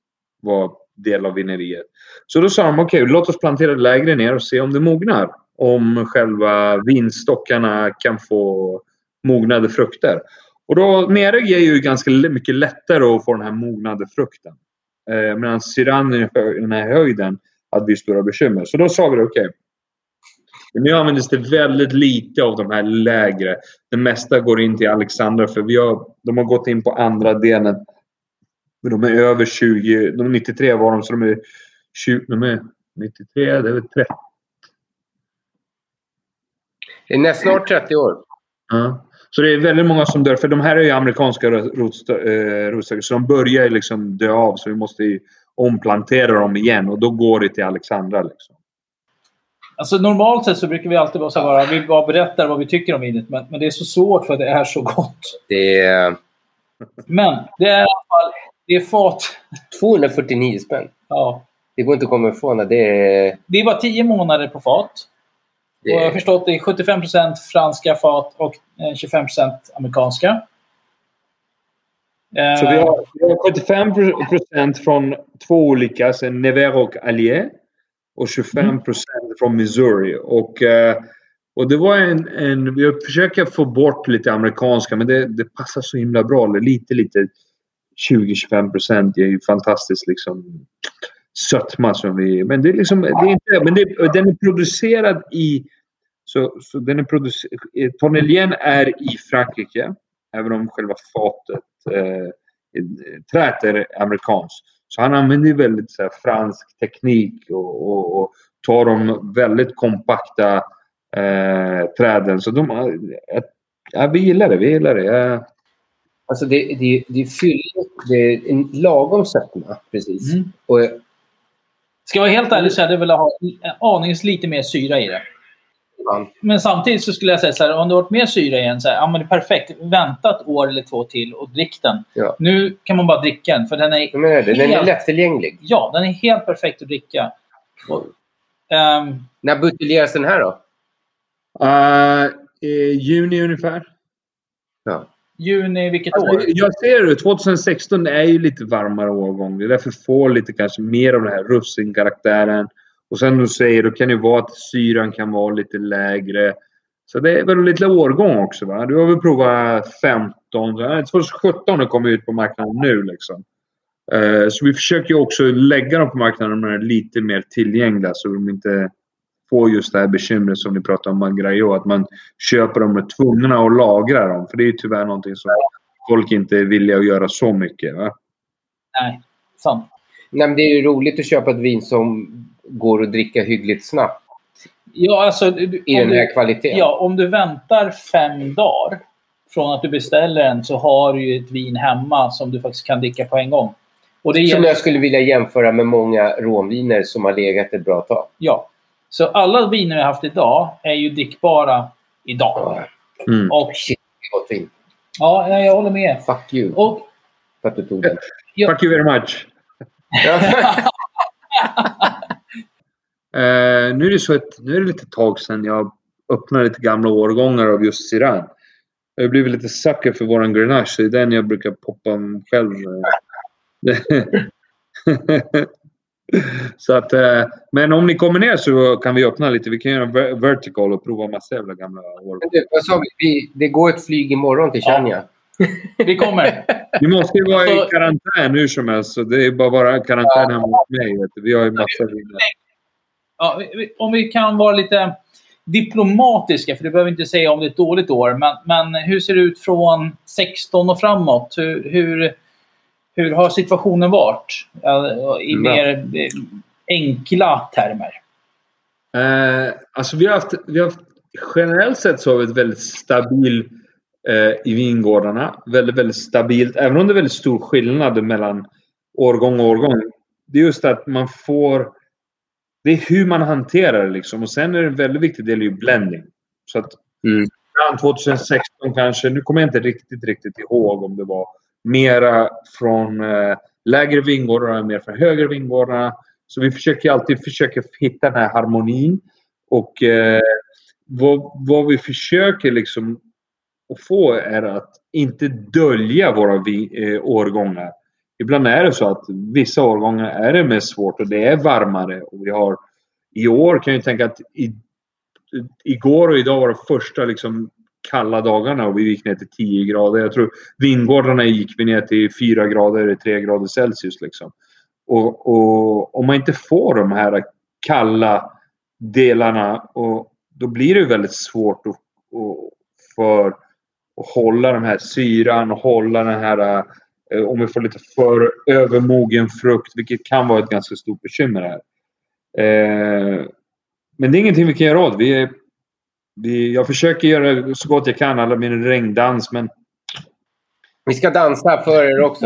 var del av vineriet. Så då sa de okej, låt oss plantera lägre ner och se om det mognar. Om själva vinstockarna kan få mognade frukter. Och då nere är ju ganska mycket lättare att få den här mognade frukten. Eh, medan syran i den här höjden hade vi stora bekymmer. Så då sa vi okej, Men nu används det väldigt lite av de här lägre. Det mesta går in till Alexandra för vi har, de har gått in på andra delen. De är över 20. De är 93 var de så de är 20. De är 93, det är väl 30. Det är nästan snart 30 år. Ja. Så det är väldigt många som dör. För de här är ju amerikanska rotstöckar. Så de börjar liksom dö av. Så vi måste ju omplantera dem igen. Och då går det till Alexandra. Liksom. Alltså normalt sett så brukar vi alltid bara, vara, vi bara berätta vad vi tycker om vinet. Men, men det är så svårt för det är så gott. Det är... Men det är i alla fall det är fat. 249 spänn. Ja. Det går inte att komma ifrån. Det är, det är bara 10 månader på fat. Det... Och jag har förstått det är 75% franska fat och 25 eh, amerikanska. Så vi har, vi har 75 från två olika, alltså Nevers och Allier. Och 25 mm. från Missouri. Och, eh, och det var en, en... Vi försöker få bort lite amerikanska, men det, det passar så himla bra. Lite, lite 20-25 procent. Är ju fantastiskt liksom sötma som vi... Men det är liksom... Det är inte, men det, den är producerad i... Så, så den är producerad... Tonnelien är i Frankrike. Även om själva fatet, eh, träet är amerikanskt. Så han använder väldigt så här, fransk teknik och, och, och tar de väldigt kompakta eh, träden. Så de, ja, vi gillar det. Vi gillar det. Jag, Alltså det, det, det är fylligt. Det är en lagom sötma. Precis. Mm. Och, Ska jag vara helt ärlig så hade jag velat ha aningens lite mer syra i det. Ja. Men samtidigt så skulle jag säga så här, om det varit mer syra i den, så här, ja men det är perfekt. Vänta ett år eller två till och drick den. Ja. Nu kan man bara dricka den, för den är, menar, helt, den är lättillgänglig. Ja, den är helt perfekt att dricka. Och, um, När buteljeras den här då? Uh, juni ungefär. Ja. Juni, vilket alltså, år? Jag ser det. 2016 är ju lite varmare årgång. Det är därför får lite kanske mer av den här russinkaraktären. Och sen du säger, då kan det vara att syran kan vara lite lägre. Så det är väl lite årgång också va? Du har väl provat 15. 2017 kommer ut på marknaden nu liksom. Uh, så vi försöker också lägga dem på marknaden när de är lite mer tillgängliga så de inte får just det här bekymret som ni pratar om Magrayo. Att man köper dem och är tvungna att lagra dem. För det är ju tyvärr någonting som folk inte är villiga att göra så mycket. Va? Nej, sant. Nej, men det är ju roligt att köpa ett vin som går att dricka hyggligt snabbt. Ja, alltså, I den här kvaliteten. Ja, om du väntar fem dagar från att du beställer den så har du ju ett vin hemma som du faktiskt kan dricka på en gång. Och det som jag skulle vilja jämföra med många rånviner som har legat ett bra tag. Ja, så alla viner vi har haft idag är ju drickbara idag. Mm. Och, Shit, gott vin. Ja, jag håller med. Fuck you. Och, för att du tog den. Jag, Fuck you very much. uh, nu är det så att nu är det lite tag sedan jag öppnade lite gamla årgångar av just Siran. Jag har blivit lite sucker för våran Grenache. Så det är den jag brukar poppa själv. Så att, eh, men om ni kommer ner så kan vi öppna lite. Vi kan göra vertical och prova massa jävla gamla år. Vad sa vi? Det går ett flyg imorgon till Chania. Ja. Vi kommer. Vi måste ju vara i karantän hur som helst. Så det är bara vara karantän hemma hos mig. Vi har ju massa viner. Ja, om vi kan vara lite diplomatiska, för du behöver inte säga om det är ett dåligt år. Men, men hur ser det ut från 16 och framåt? Hur, hur hur har situationen varit? I mer eh, enkla termer. Eh, alltså vi har haft, vi har haft, generellt sett så har vi ett väldigt stabil eh, i vingårdarna. Väldigt, väldigt stabilt. Även om det är väldigt stor skillnad mellan årgång och årgång. Det är just att man får... Det är hur man hanterar det liksom. Och sen är det en väldigt viktig del i blending. Så att mm. 2016 kanske, nu kommer jag inte riktigt, riktigt ihåg om det var mera från eh, lägre vingårdar och mer från högre vingårdar. Så vi försöker alltid försöka hitta den här harmonin. Och eh, vad, vad, vi försöker liksom att få är att inte dölja våra vi, eh, årgångar. Ibland är det så att vissa årgångar är det mest svårt och det är varmare. Och vi har, I år kan jag tänka att i, igår och idag var det första liksom kalla dagarna och vi gick ner till 10 grader. Jag tror vingårdarna gick vi ner till 4 grader, 3 grader Celsius. Liksom. Och, och om man inte får de här kalla delarna och då blir det väldigt svårt att, för att hålla den här syran och hålla den här eh, om vi får lite för övermogen frukt, vilket kan vara ett ganska stort bekymmer här. Eh, men det är ingenting vi kan göra åt. Vi, jag försöker göra så gott jag kan, alla min regndans, men... Vi ska dansa för er också.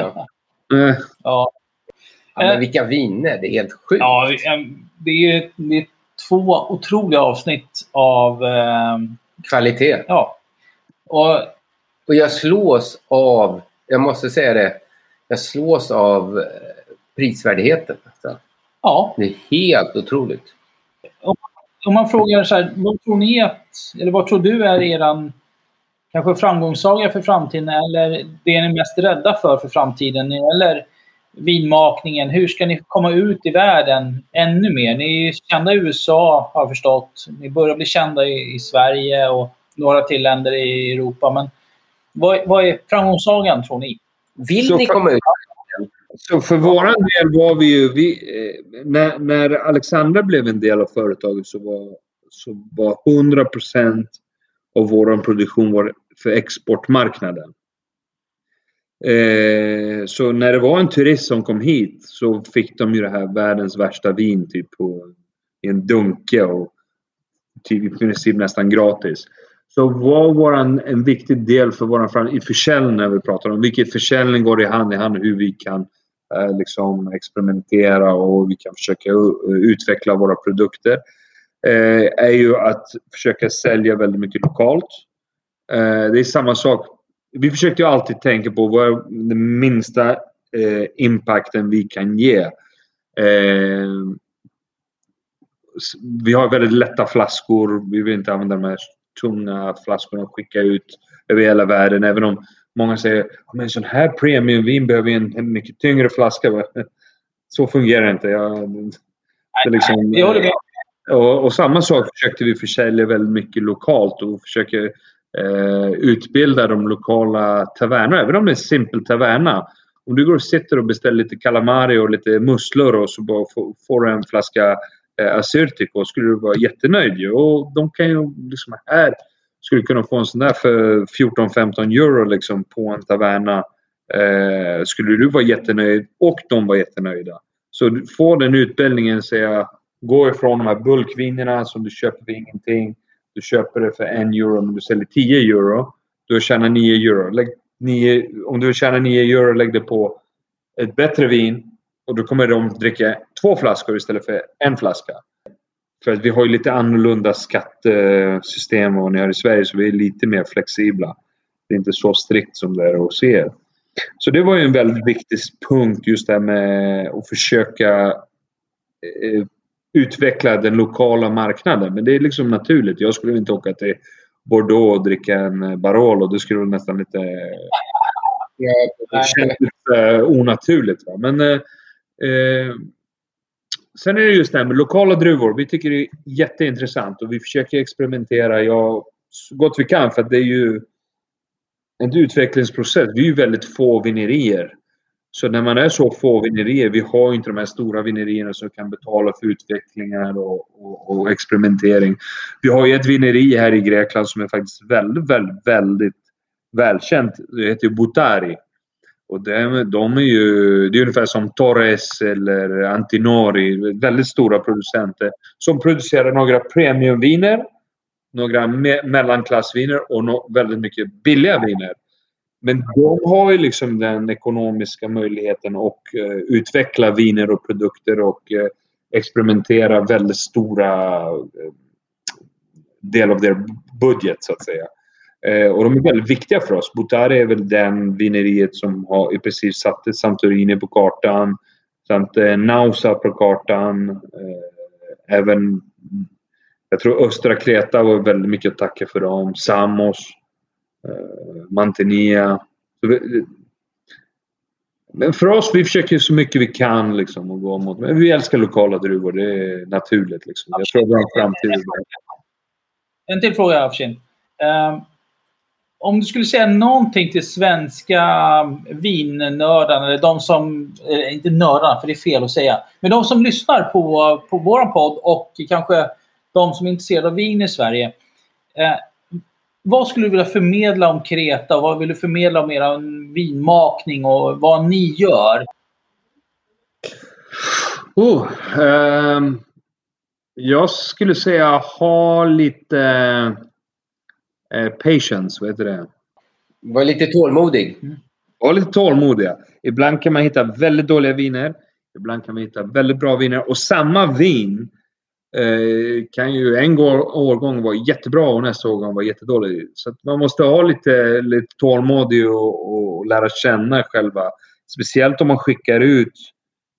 Eh. Ja. Ja, men vilka viner! Det är helt sjukt. Ja, det är, det är två otroliga avsnitt av... Eh, Kvalitet. Ja. Och, och jag slås av, jag måste säga det, jag slås av eh, prisvärdheten. Alltså. Ja. Det är helt otroligt. Om man frågar så här, vad tror ni att, eller vad tror du är eran kanske framgångssaga för framtiden eller det ni är mest rädda för för framtiden eller vinmakningen? Hur ska ni komma ut i världen ännu mer? Ni är kända i USA har jag förstått. Ni börjar bli kända i, i Sverige och några till länder i Europa. Men vad, vad är framgångssagan tror ni? Vill ni komma ut? Så för våran del var vi ju... Vi, eh, när, när Alexandra blev en del av företaget så var, så var 100% av vår produktion var för exportmarknaden. Eh, så när det var en turist som kom hit så fick de ju det här världens värsta vin typ på, i en dunke och typ i princip nästan gratis. Så var våran, en viktig del för våran i försäljning när vi pratar om vilket försäljning går i hand i hand hur vi kan Eh, liksom experimentera och vi kan försöka utveckla våra produkter. Eh, är ju att försöka sälja väldigt mycket lokalt. Eh, det är samma sak. Vi försöker ju alltid tänka på vad är den minsta impacten vi kan ge. Vi har väldigt lätta flaskor. Vi vill inte använda de här tunga flaskorna och skicka ut över hela världen. Även om många säger att en sån här premiumvin behöver en mycket tyngre flaska. Så fungerar det inte. Jag, det liksom, och, och, samma sak försökte vi försälja väldigt mycket lokalt och försöker eh, utbilda de lokala tavernorna. Även om det är en simpel taverna. Om du går och sitter och beställer lite calamari och lite musslor och så bara får du en flaska eh, Assyrtiko skulle du vara jättenöjd ju. Och de kan ju liksom här skulle kunna få en sån där för 14-15 euro liksom på en taverna. Eh, skulle du vara jättenöjd och de var jättenöjda. Så få den utbildningen säga gå ifrån de här bulkvinerna som du köper för ingenting. Du köper det för en euro men du säljer 10 euro. Du tjänar 9 euro. Lägg 9, om du tjänar 9 euro, lägg det på ett bättre vin och då kommer de dricka två flaskor istället för en flaska. För att vi har ju lite annorlunda skattesystem än vad ni har i Sverige så vi är lite mer flexibla. Det är inte så strikt som det är hos er. Så det var ju en väldigt viktig punkt just det här med att försöka eh, utveckla den lokala marknaden. Men det är liksom naturligt. Jag skulle inte åka till Bordeaux och dricka en Barolo. Det skulle vara nästan lite... Det känns lite onaturligt. Va? Men eh, eh, sen är det just det här med lokala druvor. Vi tycker det är jätteintressant och vi försöker experimentera ja, så gott vi kan för att det är ju en utvecklingsprocess. Vi är ju väldigt få vinerier. Så när man är så få vinerier, vi har inte de här stora vinerierna som kan betala för utvecklingar och, och, och, experimentering. Vi har ju ett vineri här i Grekland som är faktiskt väldigt, väldigt, väldigt välkänt. Det heter Butari. Och de, de är ju, det är ungefär som Torres eller Antinori, väldigt stora producenter som producerar några premiumviner, några me mellanklassviner och no väldigt mycket billiga viner. Men de har ju liksom den ekonomiska möjligheten att uh, eh, utveckla viner och produkter och uh, experimentera väldigt stora uh, del av deras budget så att säga. Eh, och de är väldigt viktiga för oss. Butare är väl den vineriet som har i princip satt Santorini på kartan. Samt eh, Nausa på kartan. Eh, även jag tror östra Kreta var väldigt mycket att tacka för dem. Samos. Mantinea. Men för oss, vi försöker så mycket vi kan liksom att gå mot. Men vi älskar lokala druvor. Det är naturligt. Liksom. Jag tror vi har en framtid. En till fråga, Afshin. Um, om du skulle säga någonting till svenska vinnördarna, eller de som, eller inte nördarna för det är fel att säga, men de som lyssnar på, på vår podd och kanske de som är intresserade av vin i Sverige. Eh, vad skulle du vilja förmedla om Kreta? Vad vill du förmedla om er vinmakning och vad ni gör? Oh, eh, jag skulle säga ha lite eh, patience, vad heter det? Var lite tålmodig. Var lite tålmodiga. Ibland kan man hitta väldigt dåliga viner. Ibland kan man hitta väldigt bra viner. Och samma vin eh, kan ju en årgång vara jättebra och nästa årgång vara jättedålig. Så man måste ha lite, lite tålmodig och, och lära känna själva. Speciellt om man skickar ut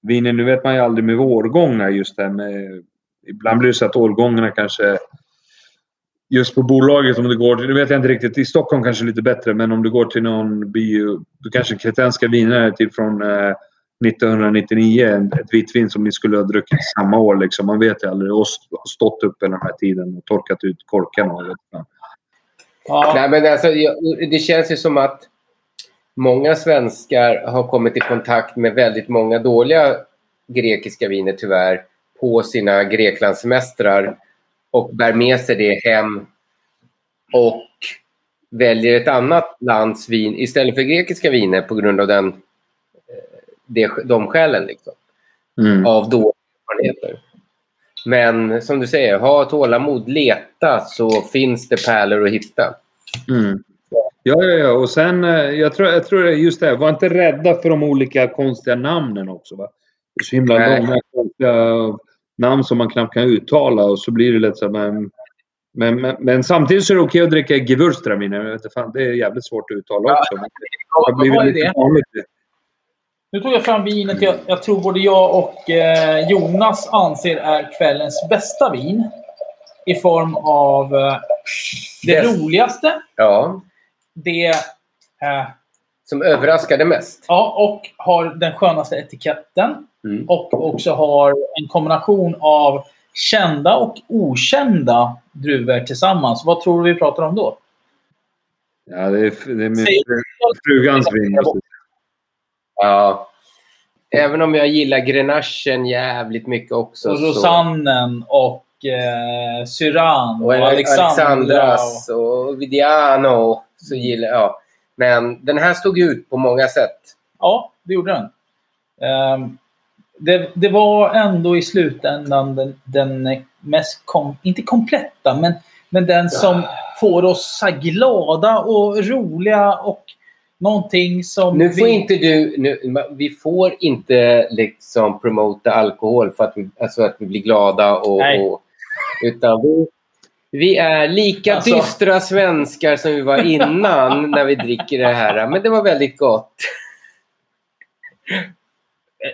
viner. Nu vet man ju aldrig med årgångar just det med... Ibland blir det så att årgångarna kanske just på bolaget om du går, nu vet jag inte riktigt, i Stockholm kanske lite bättre, men om du går till någon by, du kanske kretenska viner typ från eh, 1999, ett vitt vin som ni skulle ha druckit samma år liksom. Man vet ju aldrig. Och stått uppe den här tiden och torkat ut korkarna. Och ja. Nej, men alltså, det känns ju som att många svenskar har kommit i kontakt med väldigt många dåliga grekiska viner tyvärr på sina Greklandssemestrar och bär med sig det hem och väljer ett annat lands vin istället för grekiska viner på grund av den, eh, det, de skälen. Liksom, mm. Av dåliga erfarenheter. Men som du säger, ha tålamod, leta så finns det pärlor att hitta. Mm. Ja, ja, ja. Och sen, eh, jag tror, jag tror just det, var inte rädda för de olika konstiga namnen också. Va? Det är så himla Nej. långa konstiga namn som man knappt kan uttala och så blir det lätt så men, men, men, men, samtidigt så är det okej att dricka Gewürztraminer. Det är jävligt svårt att uttala också. Ja, det har det. Vanligt. Nu tog jag fram vinet jag, jag tror både jag och eh, Jonas anser är kvällens bästa vin. I form av eh, det yes. roligaste. Ja. Det... Eh, Som överraskade mest. Ja, och har den skönaste etiketten. Mm. Och också har en kombination av kända och okända druvor tillsammans. Vad tror du vi pratar om då? Ja, det är, det är min frugans vin. Ja. Även om jag gillar Grenachen jävligt mycket också. Och Rosannen så... och eh, Syran. Och, och Alexandras och, och Vidiano. Så gillar jag. Men den här stod ut på många sätt. Ja, det gjorde den. Um, det, det var ändå i slutändan den, den mest, kom, inte kompletta, men, men den som får oss så glada och roliga och någonting som... Nu får vi... inte du... Nu, vi får inte liksom promota alkohol för att vi, alltså att vi blir glada och... och utan vi, vi är lika alltså... dystra svenskar som vi var innan när vi dricker det här. Men det var väldigt gott.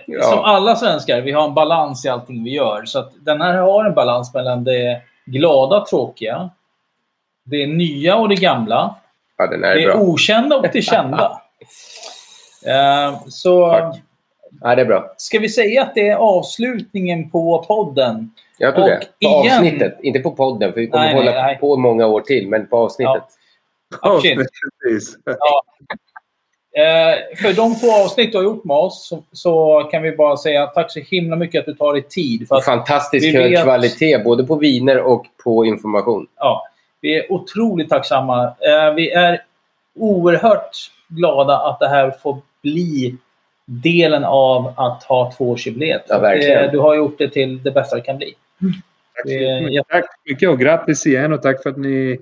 Ja. Som alla svenskar, vi har en balans i allting vi gör. Så att den här har en balans mellan det glada tråkiga. Det nya och det gamla. Ja, den är det bra. okända och det kända. uh, så... Fuck. Ja, det är bra. Ska vi säga att det är avslutningen på podden? Jag tror och det. På igen... avsnittet. Inte på podden, för vi kommer nej, hålla nej, nej. på många år till. Men på avsnittet. Ja. ja. Eh, för de två avsnitt du har gjort med oss så, så, kan vi bara säga tack så himla mycket att du tar dig tid. För Fantastisk hög vet... kvalitet, både på viner och på information. Ja, vi är otroligt tacksamma. Eh, vi är oerhört glada att det här får bli delen av att ha tvåårsjubileet. Ja, verkligen. du har gjort det till det bästa det kan bli. Tack så mycket. Tack mycket och grattis igen och tack för att ni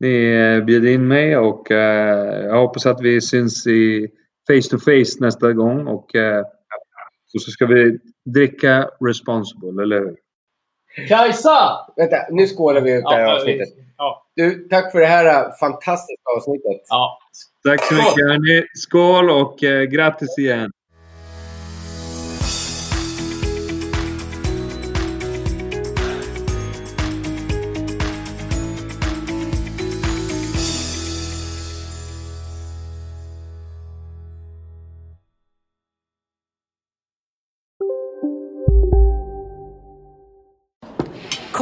ni eh, bjöd in mig och eh, jag hoppas att vi syns i face to face nästa gång och, eh, och så ska vi dricka responsible, eller hur? Kajsa! Vänta, nu skålar vi ut det här ja, avsnittet. Ja. Du, tack för det här fantastiska avsnittet. Ja. Tack så mycket hörni. Skål och eh, grattis igen.